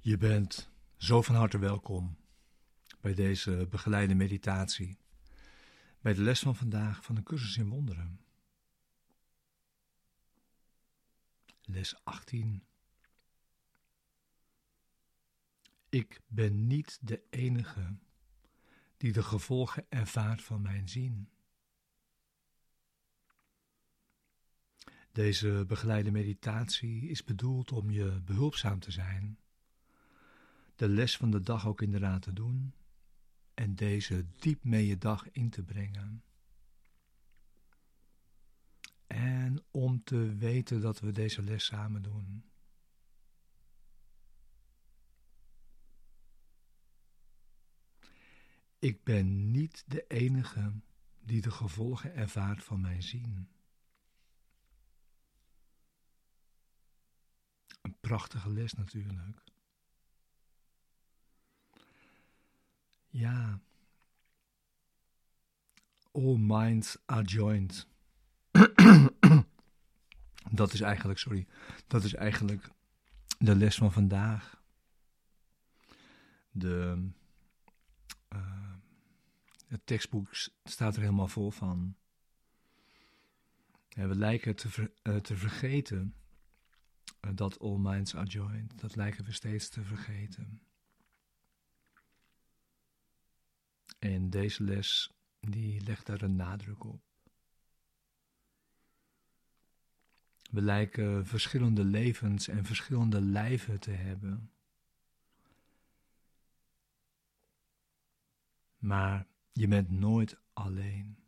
Je bent zo van harte welkom bij deze begeleide meditatie, bij de les van vandaag van de cursus in wonderen. Les 18. Ik ben niet de enige die de gevolgen ervaart van mijn zien. Deze begeleide meditatie is bedoeld om je behulpzaam te zijn, de les van de dag ook inderdaad te doen en deze diep mee je dag in te brengen. En om te weten dat we deze les samen doen. Ik ben niet de enige die de gevolgen ervaart van mijn zien. Een prachtige les natuurlijk. Ja. All minds are joined. dat is eigenlijk, sorry, dat is eigenlijk de les van vandaag. De, uh, het tekstboek staat er helemaal vol van. we lijken te, uh, te vergeten dat all minds are joined. Dat lijken we steeds te vergeten. En deze les die legt daar een nadruk op. We lijken verschillende levens en verschillende lijven te hebben. Maar je bent nooit alleen.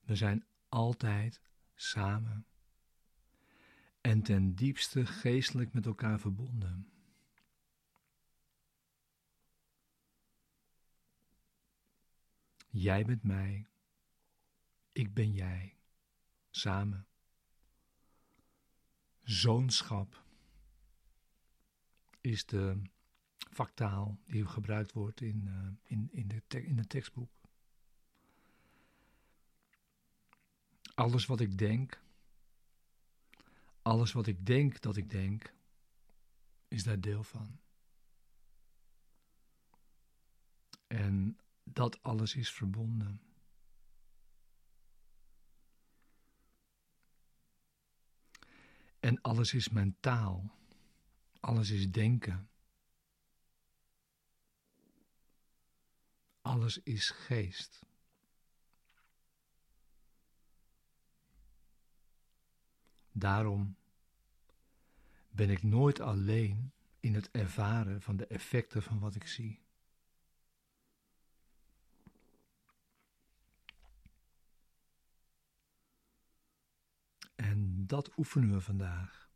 We zijn altijd samen en ten diepste geestelijk met elkaar verbonden. Jij bent mij, ik ben jij, samen. Zoonschap is de vaktaal die gebruikt wordt in, uh, in, in, de in het tekstboek. Alles wat ik denk, alles wat ik denk dat ik denk, is daar deel van. En dat alles is verbonden. En alles is mentaal. Alles is denken. Alles is geest. Daarom ben ik nooit alleen in het ervaren van de effecten van wat ik zie. En dat oefenen we vandaag.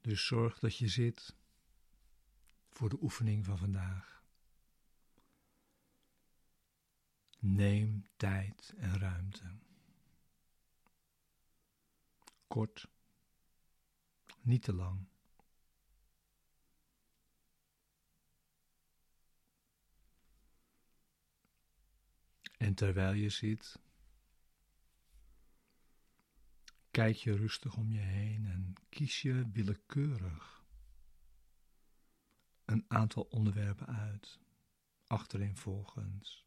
Dus zorg dat je zit voor de oefening van vandaag. Neem tijd en ruimte. Kort, niet te lang. En terwijl je zit, kijk je rustig om je heen en kies je willekeurig een aantal onderwerpen uit, achtereenvolgens.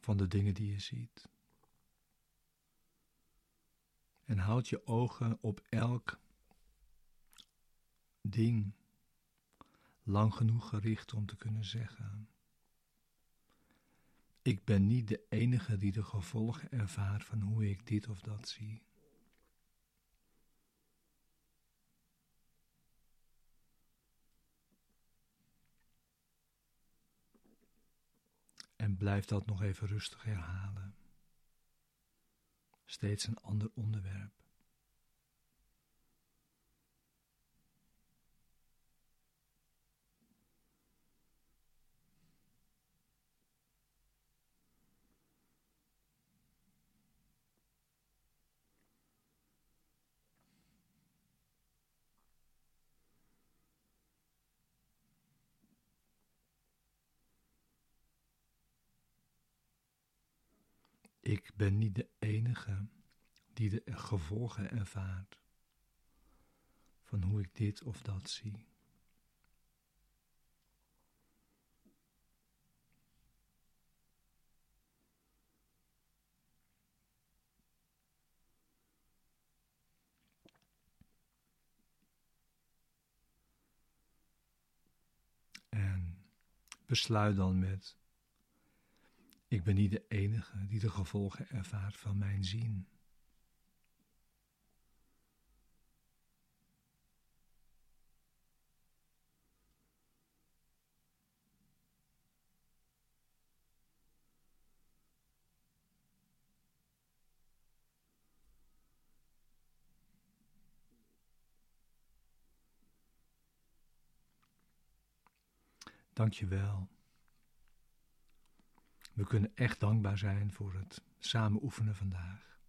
Van de dingen die je ziet. En houd je ogen op elk ding lang genoeg gericht om te kunnen zeggen: Ik ben niet de enige die de gevolgen ervaart van hoe ik dit of dat zie. En blijf dat nog even rustig herhalen. Steeds een ander onderwerp. Ik ben niet de enige die de gevolgen ervaart van hoe ik dit of dat zie. Besluit dan met ik ben niet de enige die de gevolgen ervaart van mijn zien. Dank je wel. We kunnen echt dankbaar zijn voor het samen oefenen vandaag.